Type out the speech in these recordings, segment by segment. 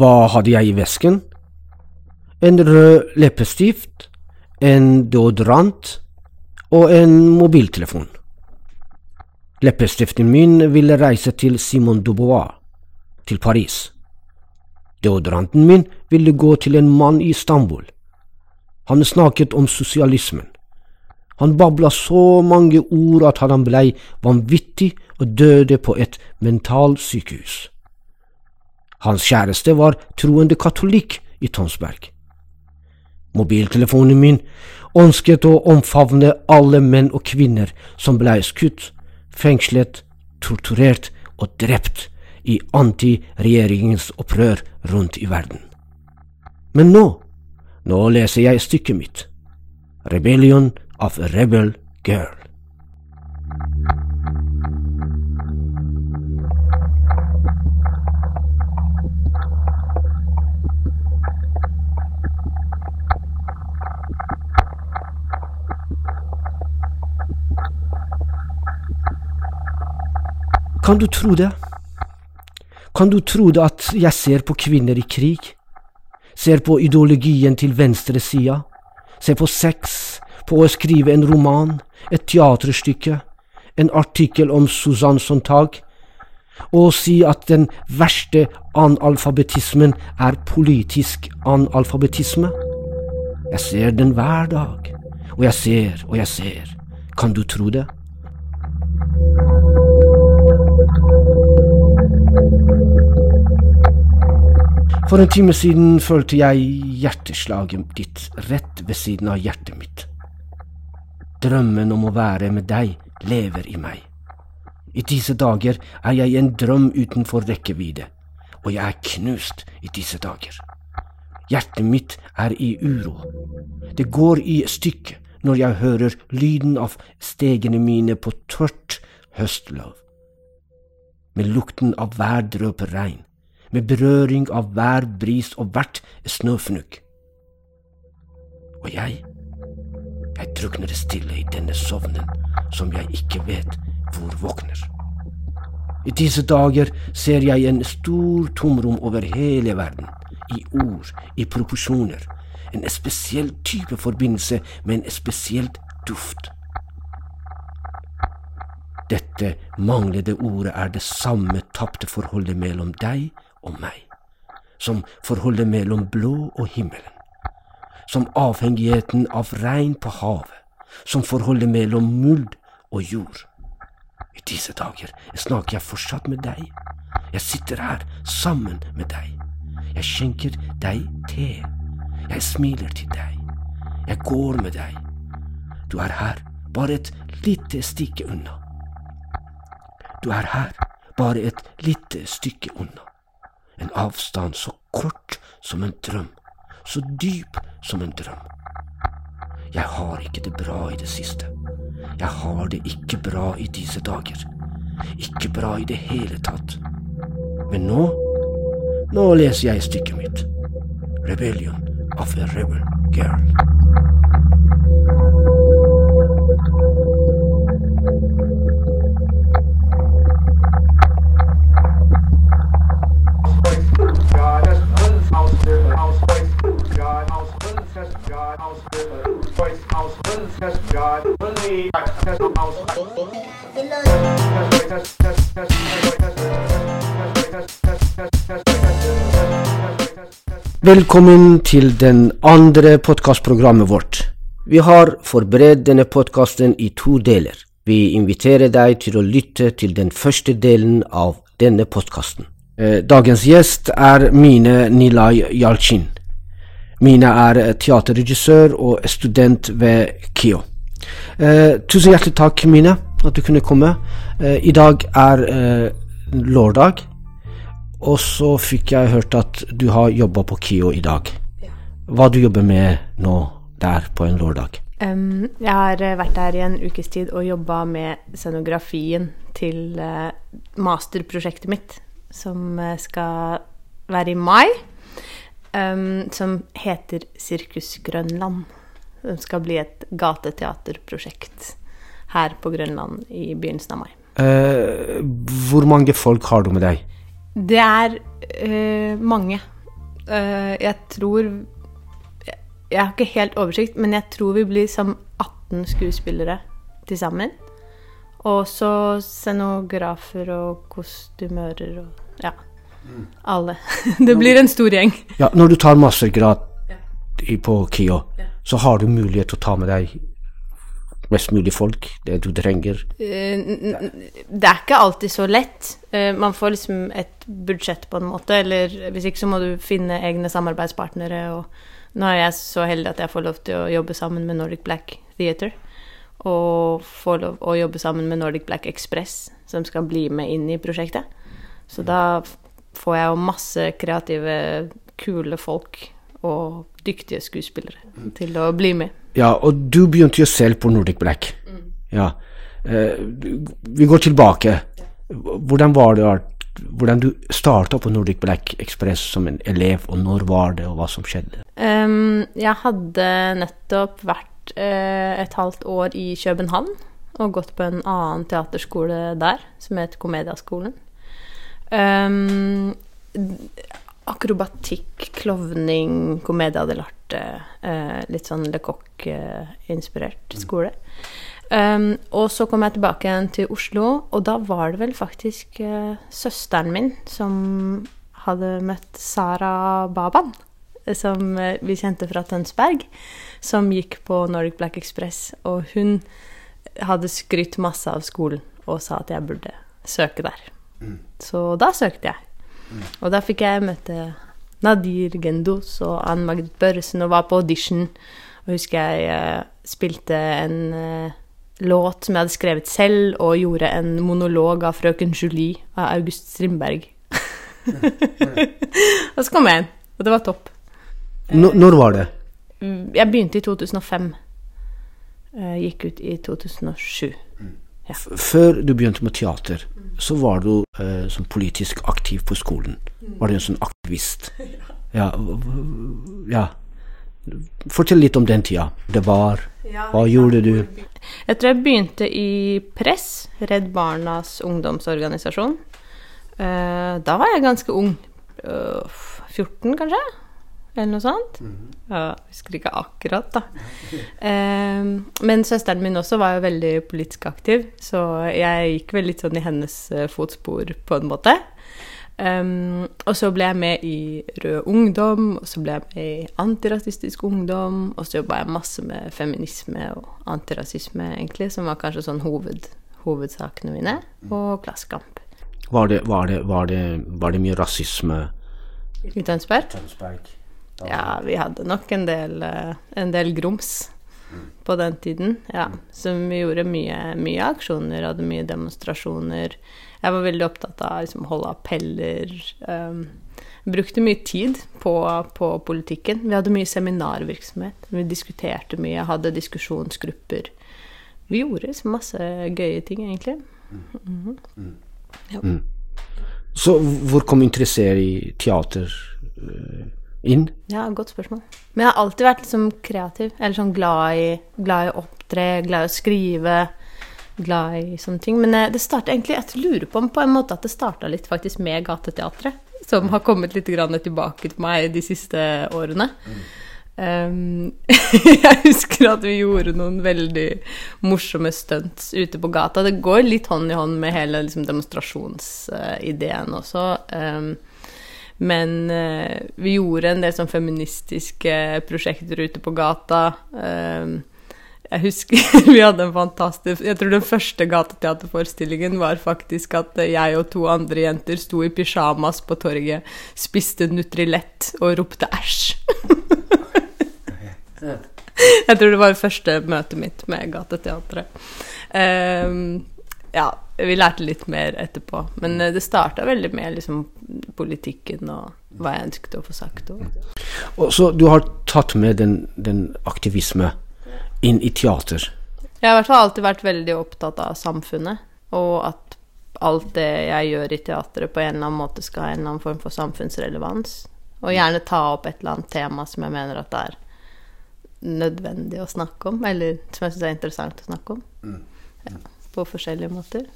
Hva hadde jeg i vesken? En rød leppestift, en deodorant og en mobiltelefon. Leppestiften min ville reise til Simon Dubois, til Paris. Deodoranten min ville gå til en mann i Istanbul. Han snakket om sosialismen. Han babla så mange ord at han blei vanvittig og døde på et mentalsykehus. Hans kjæreste var troende katolikk i Tonsberg. Mobiltelefonen min ønsket å omfavne alle menn og kvinner som blei skutt, fengslet, torturert og drept i antiregjeringens opprør rundt i verden. Men nå, nå leser jeg stykket mitt, Rebellion of a Rebel Girl. Kan du tro det? Kan du tro det at jeg ser på kvinner i krig? Ser på ideologien til venstresida? Ser på sex? På å skrive en roman? Et teaterstykke? En artikkel om Susanne Sontag? Og si at den verste analfabetismen er politisk analfabetisme? Jeg ser den hver dag. Og jeg ser og jeg ser. Kan du tro det? For en time siden følte jeg hjerteslaget ditt rett ved siden av hjertet mitt. Drømmen om å være med deg lever i meg. I disse dager er jeg en drøm utenfor rekkevidde, og jeg er knust i disse dager. Hjertet mitt er i uro. Det går i stykker når jeg hører lyden av stegene mine på tørt høstløv. Med lukten av hver dråpe regn med berøring av hver bris og hvert snøfnugg. Og jeg, jeg drukner stille i denne sovnen som jeg ikke vet hvor våkner. I disse dager ser jeg en stor tomrom over hele verden, i ord, i proporsjoner, en spesiell type forbindelse med en spesielt duft. Dette manglede ordet er det samme tapte forholdet mellom deg og meg, som forholdet mellom blå og himmelen, som avhengigheten av regn på havet, som forholdet mellom muld og jord. I disse dager snakker jeg fortsatt med deg. Jeg sitter her sammen med deg. Jeg skjenker deg te. Jeg smiler til deg. Jeg går med deg. Du er her, bare et lite stykke unna. Du er her, bare et lite stykke unna. En avstand så kort som en drøm, så dyp som en drøm. Jeg har ikke det bra i det siste. Jeg har det ikke bra i disse dager. Ikke bra i det hele tatt. Men nå, nå leser jeg stykket mitt. Rebellion of a Rebel Girl. Velkommen til den andre podkastprogrammet vårt. Vi har forberedt denne podkasten i to deler. Vi inviterer deg til å lytte til den første delen av denne podkasten. Dagens gjest er Mine Nilay Yalchin. Mine er teaterregissør og student ved KIO. Eh, tusen hjertelig takk, Mine, at du kunne komme. Eh, I dag er eh, lørdag, og så fikk jeg hørt at du har jobba på KIO i dag. Hva du jobber med nå der på en lørdag? Um, jeg har vært der i en ukes tid og jobba med scenografien til uh, masterprosjektet mitt, som uh, skal være i mai. Um, som heter Sirkus Grønland. Som skal bli et gateteaterprosjekt her på Grønland i begynnelsen av mai. Uh, hvor mange folk har du med deg? Det er uh, mange. Uh, jeg tror jeg, jeg har ikke helt oversikt, men jeg tror vi blir som 18 skuespillere til sammen. Og så scenografer og kostymører og ja. Alle. Det blir en stor gjeng. Ja, når du tar mastergrad i, på KIO, så har du mulighet til å ta med deg mest mulig folk, det du trenger. Eh, Det er ikke alltid så lett. Eh, Man får liksom et budsjett på en måte, eller hvis ikke så må du finne egne samarbeidspartnere. Og nå er jeg så heldig at jeg får lov til å jobbe sammen med Nordic Black Theatre. Og får lov å jobbe sammen med Nordic Black Express, som skal bli med inn i prosjektet. Så da får jeg jo masse kreative, kule folk og dyktige skuespillere til å bli med. Ja, og du begynte jo selv på Nordic Black. Ja. Eh, vi går tilbake. Hvordan var det hvordan du starta på Nordic Black Express som en elev, og når var det, og hva som skjedde? Um, jeg hadde nettopp vært uh, et halvt år i København og gått på en annen teaterskole der, som het Komediaskolen. Ehm, akrobatikk, klovning, komedie lært eh, litt sånn Le Coq-inspirert skole. Um, og så kom jeg tilbake igjen til Oslo, og da var det vel faktisk uh, søsteren min som hadde møtt Sara Baban, som uh, vi kjente fra Tønsberg, som gikk på Nordic Black Express, og hun hadde skrytt masse av skolen og sa at jeg burde søke der. Så da søkte jeg. Og da fikk jeg møte Nadir Gendos og Ann Magd Børresen og var på audition. Og husker jeg eh, spilte en eh, låt som jeg hadde skrevet selv, og gjorde en monolog av Frøken Julie av August Strindberg. og så kom jeg inn, og det var topp. N når var det? Mm, Jeg begynte i 2005. Eh, Gikk ut i 2007. F før du begynte med teater, så var du eh, som politisk aktiv på skolen. Var du en sånn aktivist? Ja, ja. Fortell litt om den tida. Det var Hva gjorde du? Jeg tror jeg begynte i Press, Redd Barnas ungdomsorganisasjon. Eh, da var jeg ganske ung. Eh, 14, kanskje? Eller noe sånt. Ja, husker ikke akkurat, da. Eh, men søsteren min også var jo veldig politisk aktiv, så jeg gikk vel litt sånn i hennes eh, fotspor, på en måte. Um, og så ble jeg med i Rød Ungdom, og så ble jeg med i Antirasistisk Ungdom, og så jobba jeg masse med feminisme og antirasisme, egentlig, som var kanskje sånn hoved, hovedsakene mine, og Klassekamp Var det, var det, var det, var det mye rasisme? i Tønsberg. Tønsberg. Ja, vi hadde nok en del, eh, en del grums på den tiden, ja. Så vi gjorde mye, mye aksjoner, hadde mye demonstrasjoner. Jeg var veldig opptatt av liksom, å holde appeller. Um, brukte mye tid på, på politikken. Vi hadde mye seminarvirksomhet. Vi diskuterte mye, hadde diskusjonsgrupper. Vi gjorde liksom masse gøye ting, egentlig. Så hvor kom interessen i teater eh, inn? Ja, godt spørsmål. Men jeg har alltid vært liksom kreativ. Eller sånn glad i, glad i å opptre, glad i å skrive. Glad i sånne ting. Men eh, det startet egentlig Jeg lurer på på en måte at det starta litt faktisk med Gateteatret. Som har kommet litt grann tilbake til meg de siste årene. Um, jeg husker at vi gjorde noen veldig morsomme stunts ute på gata. Det går litt hånd i hånd med hele liksom, demonstrasjonsideen også. Um, men eh, vi gjorde en del sånn feministiske prosjekter ute på gata. Um, jeg husker vi hadde en fantastisk Jeg tror den første gateteaterforestillingen var faktisk at jeg og to andre jenter sto i pysjamas på torget, spiste Nutrilett og ropte æsj. Jeg tror det var det første møtet mitt med Gateteatret. Ehm, ja, vi lærte litt mer etterpå. Men eh, det starta veldig med liksom, politikken og hva jeg ønsket å få sagt. Og. Og så du har tatt med den, den aktivisme inn i teater. Jeg har i hvert fall alltid vært veldig opptatt av samfunnet, og at alt det jeg gjør i teatret, på en eller annen måte skal ha en eller annen form for samfunnsrelevans. Og gjerne ta opp et eller annet tema som jeg mener at det er nødvendig å snakke om, eller som jeg syns er interessant å snakke om. Ja, på forskjellige måter.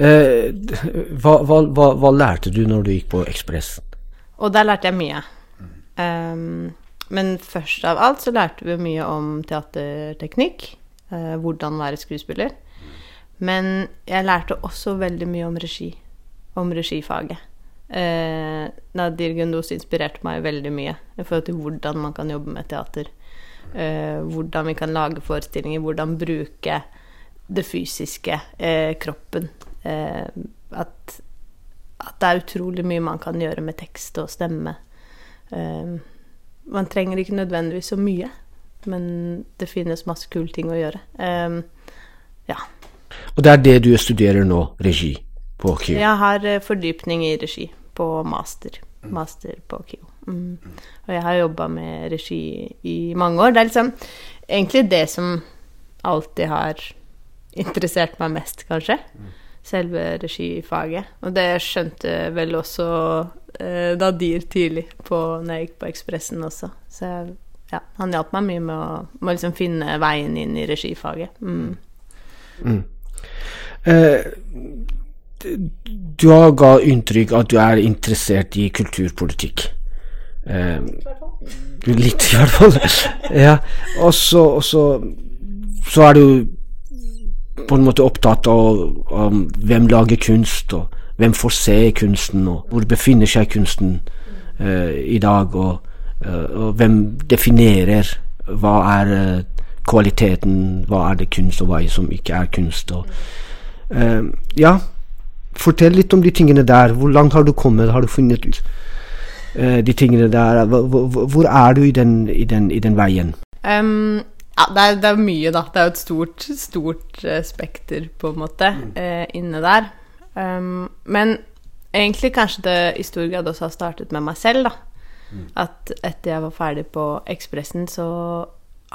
Eh, hva, hva, hva, hva lærte du når du gikk på Ekspress? Og der lærte jeg mye. Um, men først av alt så lærte vi mye om teaterteknikk. Uh, hvordan være skuespiller. Men jeg lærte også veldig mye om regi. Om regifaget. Uh, Nadir Gundos inspirerte meg veldig mye i forhold til hvordan man kan jobbe med teater. Uh, hvordan vi kan lage forestillinger, hvordan bruke det fysiske, eh, kroppen. at, at, det er utrolig mye man kan gjøre med tekst og stemme. man trenger ikke nødvendigvis så mye, men det finnes masse kule ting å gjøre. ja. Og det er det du studerer nå, regi, på KIO? Jeg har fordypning i regi på master. Master på KIO. Mm. Og jeg har jobba med regi i mange år. Det er liksom egentlig det som alltid har interessert meg mest, kanskje. Selve regifaget. Og det skjønte vel også eh, Nadir tidlig på, når jeg gikk på Ekspressen også. Så ja, han hjalp meg mye med å, med å liksom finne veien inn i regifaget. Mm. Mm. Eh, du har ga inntrykk at du er interessert i kulturpolitikk. Eh, litt, i hvert fall. ja. Og så, så, er du på en måte opptatt av, av, hvem lager kunst, og hvem får se kunsten, og hvor befinner seg kunsten uh, i dag, og, uh, og, hvem definerer hva er uh, kvaliteten, hva er det kunst, og hva som ikke er kunst. Og, ja, Fortell litt om de tingene der. Hvor langt har du kommet? Har du funnet ut de tingene der? Hvor, hvor er du i den, i den, i den veien? Um, ja, det er, det er, mye, da. Det er jo et stort, stort uh, spekter, på en måte, mm. uh, inne der. Um, men egentlig kanskje det i stor grad også har startet med meg selv, da. Mm. At etter jeg var ferdig på Ekspressen, så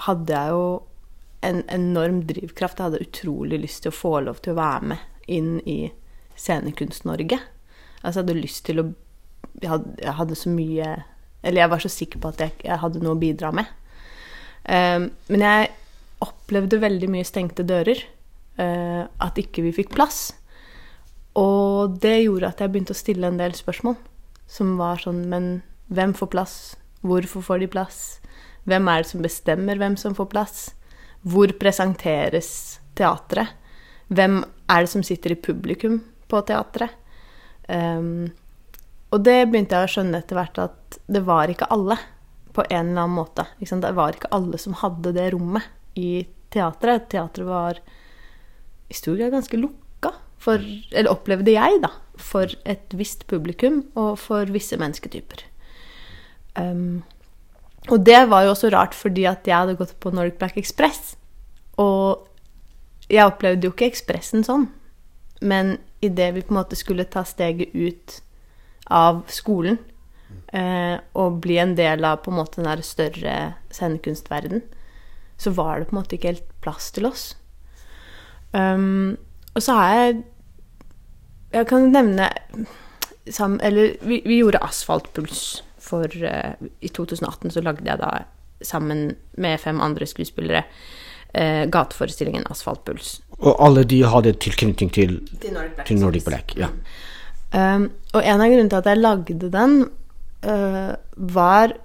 hadde jeg jo en enorm drivkraft. Jeg hadde utrolig lyst til å få lov til å være med inn i Scenekunst-Norge. Altså, jeg hadde lyst til å jeg hadde, jeg hadde, så mye Eller jeg var så sikker på at jeg, jeg hadde noe å bidra med. Um, men jeg opplevde veldig mye stengte dører. Uh, at ikke vi fikk plass. Og det gjorde at jeg begynte å stille en del spørsmål. Som var sånn Men hvem får plass? Hvorfor får de plass? Hvem er det som bestemmer hvem som får plass? Hvor presenteres teatret? Hvem er det som sitter i publikum på teatret. Um, og det begynte jeg å skjønne etter hvert at det var ikke alle, på en eller annen måte. Det var ikke alle som hadde det rommet i teatret. Teatret var i stor grad ganske lukka, for, eller opplevde jeg, da, for et visst publikum og for visse mennesketyper. Um, og det var jo også rart, fordi at jeg hadde gått på Nordic Black Express. Og jeg opplevde jo ikke Ekspressen sånn. Men idet vi på en måte skulle ta steget ut av skolen eh, og bli en del av på en måte den der større scenekunstverden, så var det på en måte ikke helt plass til oss. Um, og så har jeg Jeg kan nevne sam, Eller vi, vi, gjorde Asfaltpuls for uh, I 2018 så lagde jeg da sammen med fem andre skuespillere uh, gateforestillingen Asfaltpuls. Og alle de hadde tilknytning til, til Nordic Black. Til Nordic Black ja. Um, og en av grunnene til at jeg lagde den, uh, var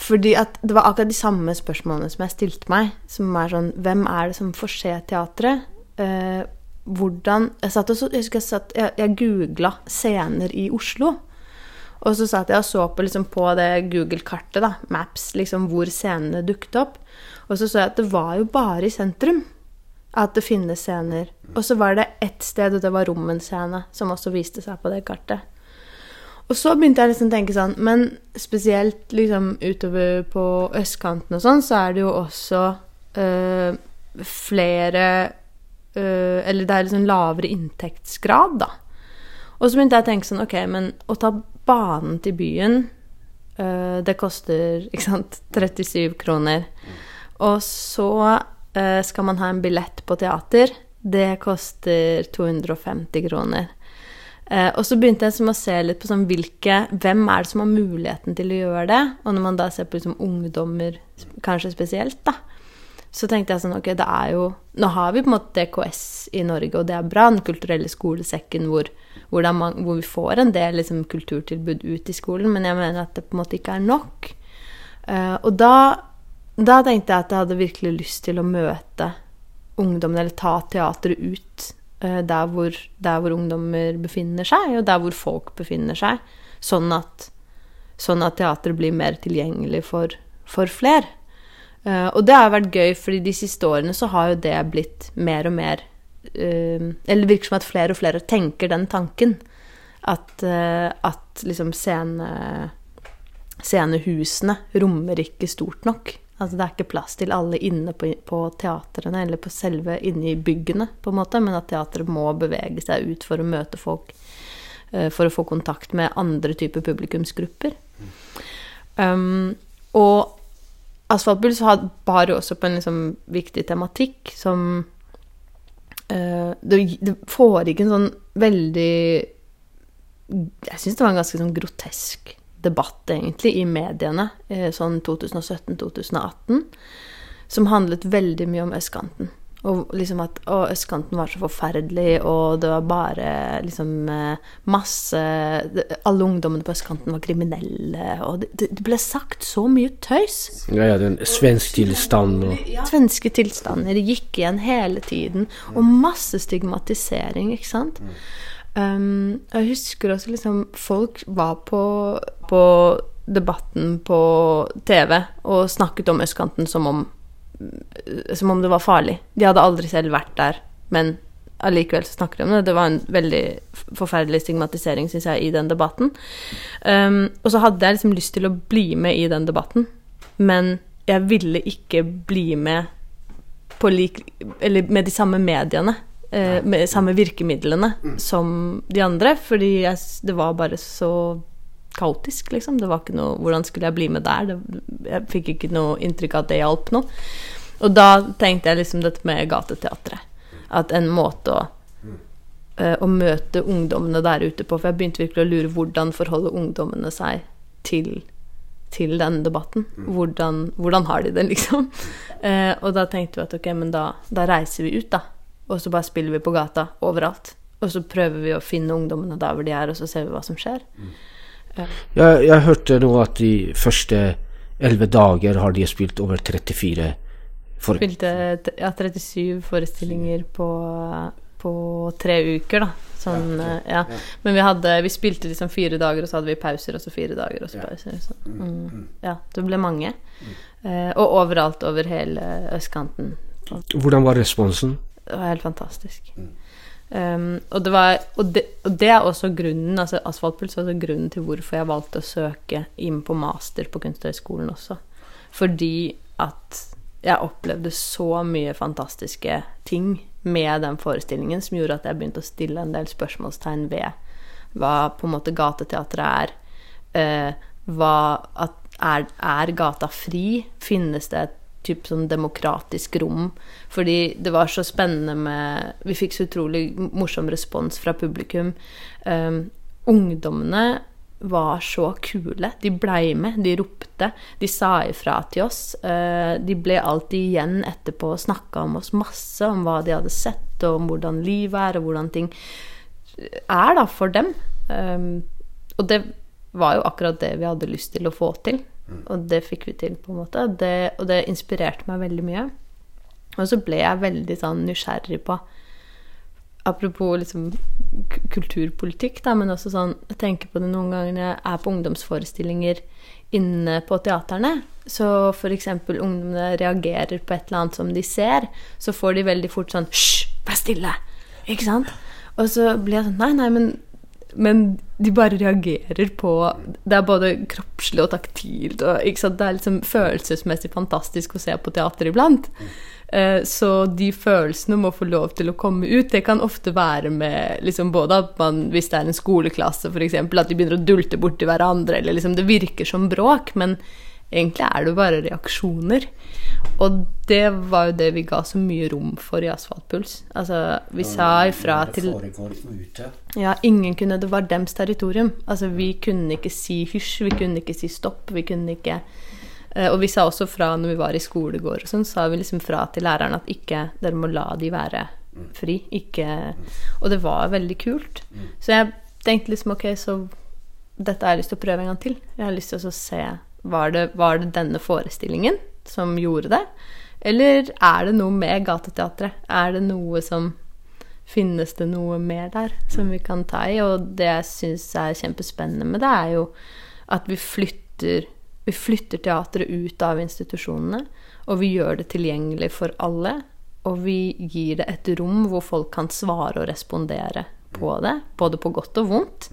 fordi at det var akkurat de samme spørsmålene som jeg stilte meg. Som er sånn Hvem er det som får se teatret? Uh, hvordan Jeg satt og så, jeg, jeg, jeg, jeg googla scener i Oslo. Og så satt jeg og så på, liksom, på det Google-kartet, da, Maps, liksom, hvor scenene dukket opp. Og så så jeg at det var jo bare i sentrum at det finnes scener. Og så var det ett sted, og det var Rommen scene, som også viste seg på det kartet. Og så begynte jeg liksom å tenke sånn Men spesielt liksom utover på østkanten og sånn, så er det jo også øh, flere øh, Eller det er liksom lavere inntektsgrad, da. Og så begynte jeg å tenke sånn Ok, men å ta banen til byen, øh, det koster, ikke sant, 37 kroner. Og så skal man ha en billett på teater, det koster 250 kroner. Eh, og så begynte jeg liksom å se litt på sånn hvilke, hvem er det som har muligheten til å gjøre det. Og når man da ser på liksom ungdommer, kanskje spesielt, da, så tenkte jeg sånn Ok, det er jo Nå har vi på en måte DKS i Norge, og det er bra, Den kulturelle skolesekken, hvor, hvor, man, hvor vi får en del liksom, kulturtilbud ut i skolen, men jeg mener at det på en måte ikke er nok. Eh, og da, da tenkte jeg at jeg hadde virkelig lyst til å møte ungdommen, eller ta teatret ut der, hvor, der hvor ungdommer befinner seg, og der hvor folk befinner seg, sånn at, sånn at teatret blir mer tilgjengelig for, for flere. Uh, og det har vært gøy, fordi de siste årene så har jo det blitt mer og mer uh, Eller det virker som at flere og flere tenker den tanken. At, at liksom scene, scenehusene rommer ikke stort nok. Altså det er ikke plass til alle inne på, på teatrene eller på selve inne i byggene, på en måte, men at teatret må bevege seg ut for å møte folk. For å få kontakt med andre typer publikumsgrupper. Um, og Asfaltpuls bar jo også på en liksom viktig tematikk som uh, det, det foregikk en sånn veldig Jeg syns det var en ganske sånn grotesk debatt, egentlig, i mediene uh, sånn 2017-2018, som handlet veldig mye om østkanten. Og liksom at å, østkanten var så forferdelig, og det var bare liksom eh, masse Alle ungdommene på østkanten var kriminelle, og det, det ble sagt så mye tøys. Ja, ja, den svensk tilstand og. Svenske tilstander gikk igjen hele tiden, og masse stigmatisering, ikke sant. Um, jeg husker også liksom Folk var på, på debatten på TV og snakket om østkanten som om som om det var farlig. De hadde aldri selv vært der, men allikevel så snakker de om det. Det var en veldig forferdelig stigmatisering, syns jeg, i den debatten. Um, og så hadde jeg liksom lyst til å bli med i den debatten, men jeg ville ikke bli med på lik Eller med de samme mediene. Uh, med samme virkemidlene mm. som de andre, fordi jeg, det var bare så kaotisk, liksom. Det var ikke noe Hvordan skulle jeg bli med der? Det, jeg fikk ikke noe inntrykk av at det hjalp noe. Og da tenkte jeg liksom dette med gateteatret. At en måte å, uh, å møte ungdommene der ute på For jeg begynte virkelig å lure hvordan forholder ungdommene seg til, til den debatten. Hvordan, hvordan, har de det, liksom? Eh, og da tenkte vi at ok, men da, da reiser vi ut, da. Og så bare spiller vi på gata overalt. Og så prøver vi å finne ungdommene der hvor de er, og så ser vi hva som skjer. Mm. Jeg, jeg hørte nå at de første elleve dager har de spilt over 34 forestillinger. Spilte ja, 37 forestillinger på, på tre uker, da. Sånn, ja, okay. ja. Men vi, hadde, vi spilte liksom fire dager, og så hadde vi pauser, og så fire dager, og så pauser. Så. Mm, mm. mm. Ja, det ble mange. Mm. Eh, og overalt over hele østkanten. Hvordan var responsen? Det var helt fantastisk. Mm. Um, og, det var, og, det, og, det, er også grunnen altså Asfaltpuls er også grunnen til hvorfor jeg valgte å søke inn på master på Kunsthøgskolen også. Fordi at jeg opplevde så mye fantastiske ting med den forestillingen som gjorde at jeg begynte å stille en del spørsmålstegn ved hva på en måte gateteatret er. Uh, hva, at, er, er gata fri? Finnes det et typ sånn demokratisk rom. Fordi det var så spennende med Vi fikk så utrolig morsom respons fra publikum. Um, ungdommene var så kule. De blei med, de ropte. De sa ifra til oss. Uh, de ble alltid igjen etterpå og snakka om oss masse, om hva de hadde sett, og om hvordan livet er, og hvordan ting er da for dem. Um, og det var jo akkurat det vi hadde lyst til å få til. Og det fikk vi til, på en måte. Det, og det inspirerte meg veldig mye. Og så ble jeg veldig sånn nysgjerrig på Apropos liksom kulturpolitikk, da, men også sånn Jeg tenker på det noen ganger når jeg er på ungdomsforestillinger inne på teaterne. Så f.eks. ungdommene reagerer på et eller annet som de ser, så får de veldig fort sånn Hysj, vær stille! Ikke sant? Og så blir jeg sånn Nei, nei, men men de bare reagerer på Det er både kroppslig og taktilt. Og, det er liksom følelsesmessig fantastisk å se på teater iblant. Uh, så de følelsene må få lov til å komme ut. Det kan ofte være med liksom både at man, hvis det er en skoleklasse f.eks., at de begynner å dulte borti hverandre, eller liksom det virker som bråk. Men Egentlig er det bare reaksjoner. Og det var jo det vi ga så mye rom for i Asfaltpuls. Altså, vi sa ifra til Ja, ingen kunne Det var dems territorium. Altså, vi kunne ikke si hysj, vi kunne ikke si stopp, vi kunne ikke Eh, og vi sa også fra når vi var i skolegård og sånn, sa vi liksom fra til læreren at ikke Dere må la de være fri. Ikke Og det var veldig kult. Så jeg tenkte liksom ok, så dette har jeg lyst til å prøve en gang til. Jeg har lyst til å se var det, var det denne forestillingen som gjorde det? Eller er det noe med gateteatret? Er det noe som Finnes det noe mer der som vi kan ta i? Og det jeg syns er kjempespennende med det, er jo at vi flytter, vi flytter teatret ut av institusjonene. Og vi gjør det tilgjengelig for alle. Og vi gir det et rom hvor folk kan svare og respondere på det. Både på godt og vondt.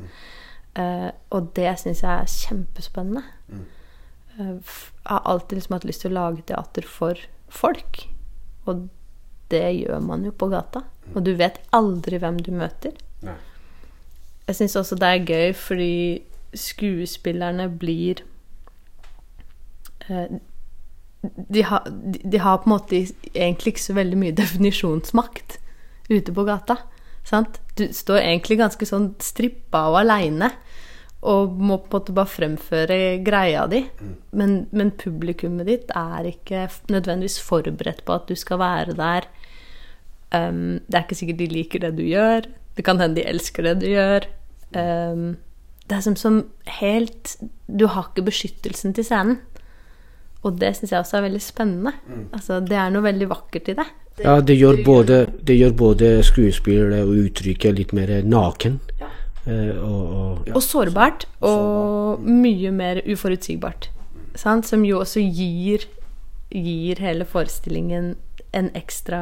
Uh, og det syns jeg er kjempespennende. Jeg har alltid liksom hatt lyst til å lage teater for folk. Og det gjør man jo på gata. Og du vet aldri hvem du møter. Nei. Jeg syns også det er gøy fordi skuespillerne blir eh, de, har, de, de, har, på en måte egentlig ikke så veldig mye definisjonsmakt ute på gata. Sant? Du står egentlig ganske sånn strippa og aleine og må på en måte bare fremføre greia di. Mm. Men, men, publikummet ditt er ikke nødvendigvis forberedt på at du skal være der Um, det er ikke sikkert de liker det du gjør. Det kan hende de elsker det du gjør. Um, det er som, som helt Du har ikke beskyttelsen til scenen. Og det syns jeg også er veldig spennende. Mm. Altså, det er noe veldig vakkert i det. Ja, det gjør både, det gjør både skuespillet og uttrykket litt mer naken. Ja. Uh, og, og, ja. og, sårbart. Og mye mer uforutsigbart. Sant? Som jo også gir, gir hele forestillingen en ekstra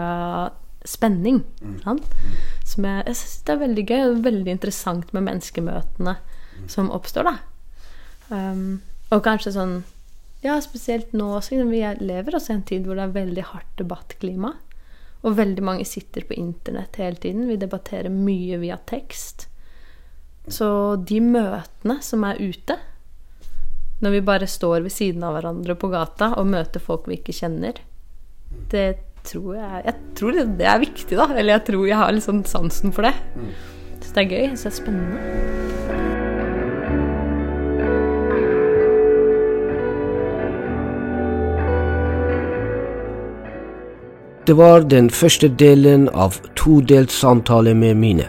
spenning. Mm. Som jeg, jeg syns det er veldig gøy og veldig interessant med menneskemøtene mm. som oppstår, da. Um, og kanskje sånn Ja, spesielt nå også. Vi lever også i en tid hvor det er veldig hardt debattklima. Og veldig mange sitter på internett hele tiden. Vi debatterer mye via tekst. Så de møtene som er ute, når vi bare står ved siden av hverandre på gata og møter folk vi ikke kjenner, det tror jeg Jeg tror det er viktig, da. Eller jeg tror jeg har litt sånn sansen for det. Mm. Så det er gøy. Så det er spennende. Det var den første delen av todelt samtale med Mine.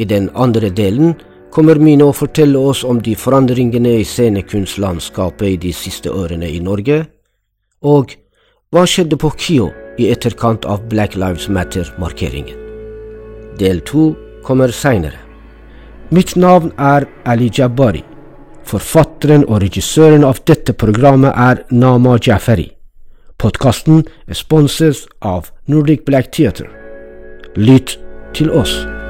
I den andre delen kommer Mine å fortelle oss om de forandringene i scenekunstlandskapet i de siste årene i Norge, og hva skjedde på KIO i etterkant av Black Lives Matter-markeringen. Del to kommer seinere. Mitt navn er Ali Jabari. Forfatteren og regissøren av dette programmet er Nama Jafari. Podkasten er sponset av Nordic Black Theater. Lytt til oss.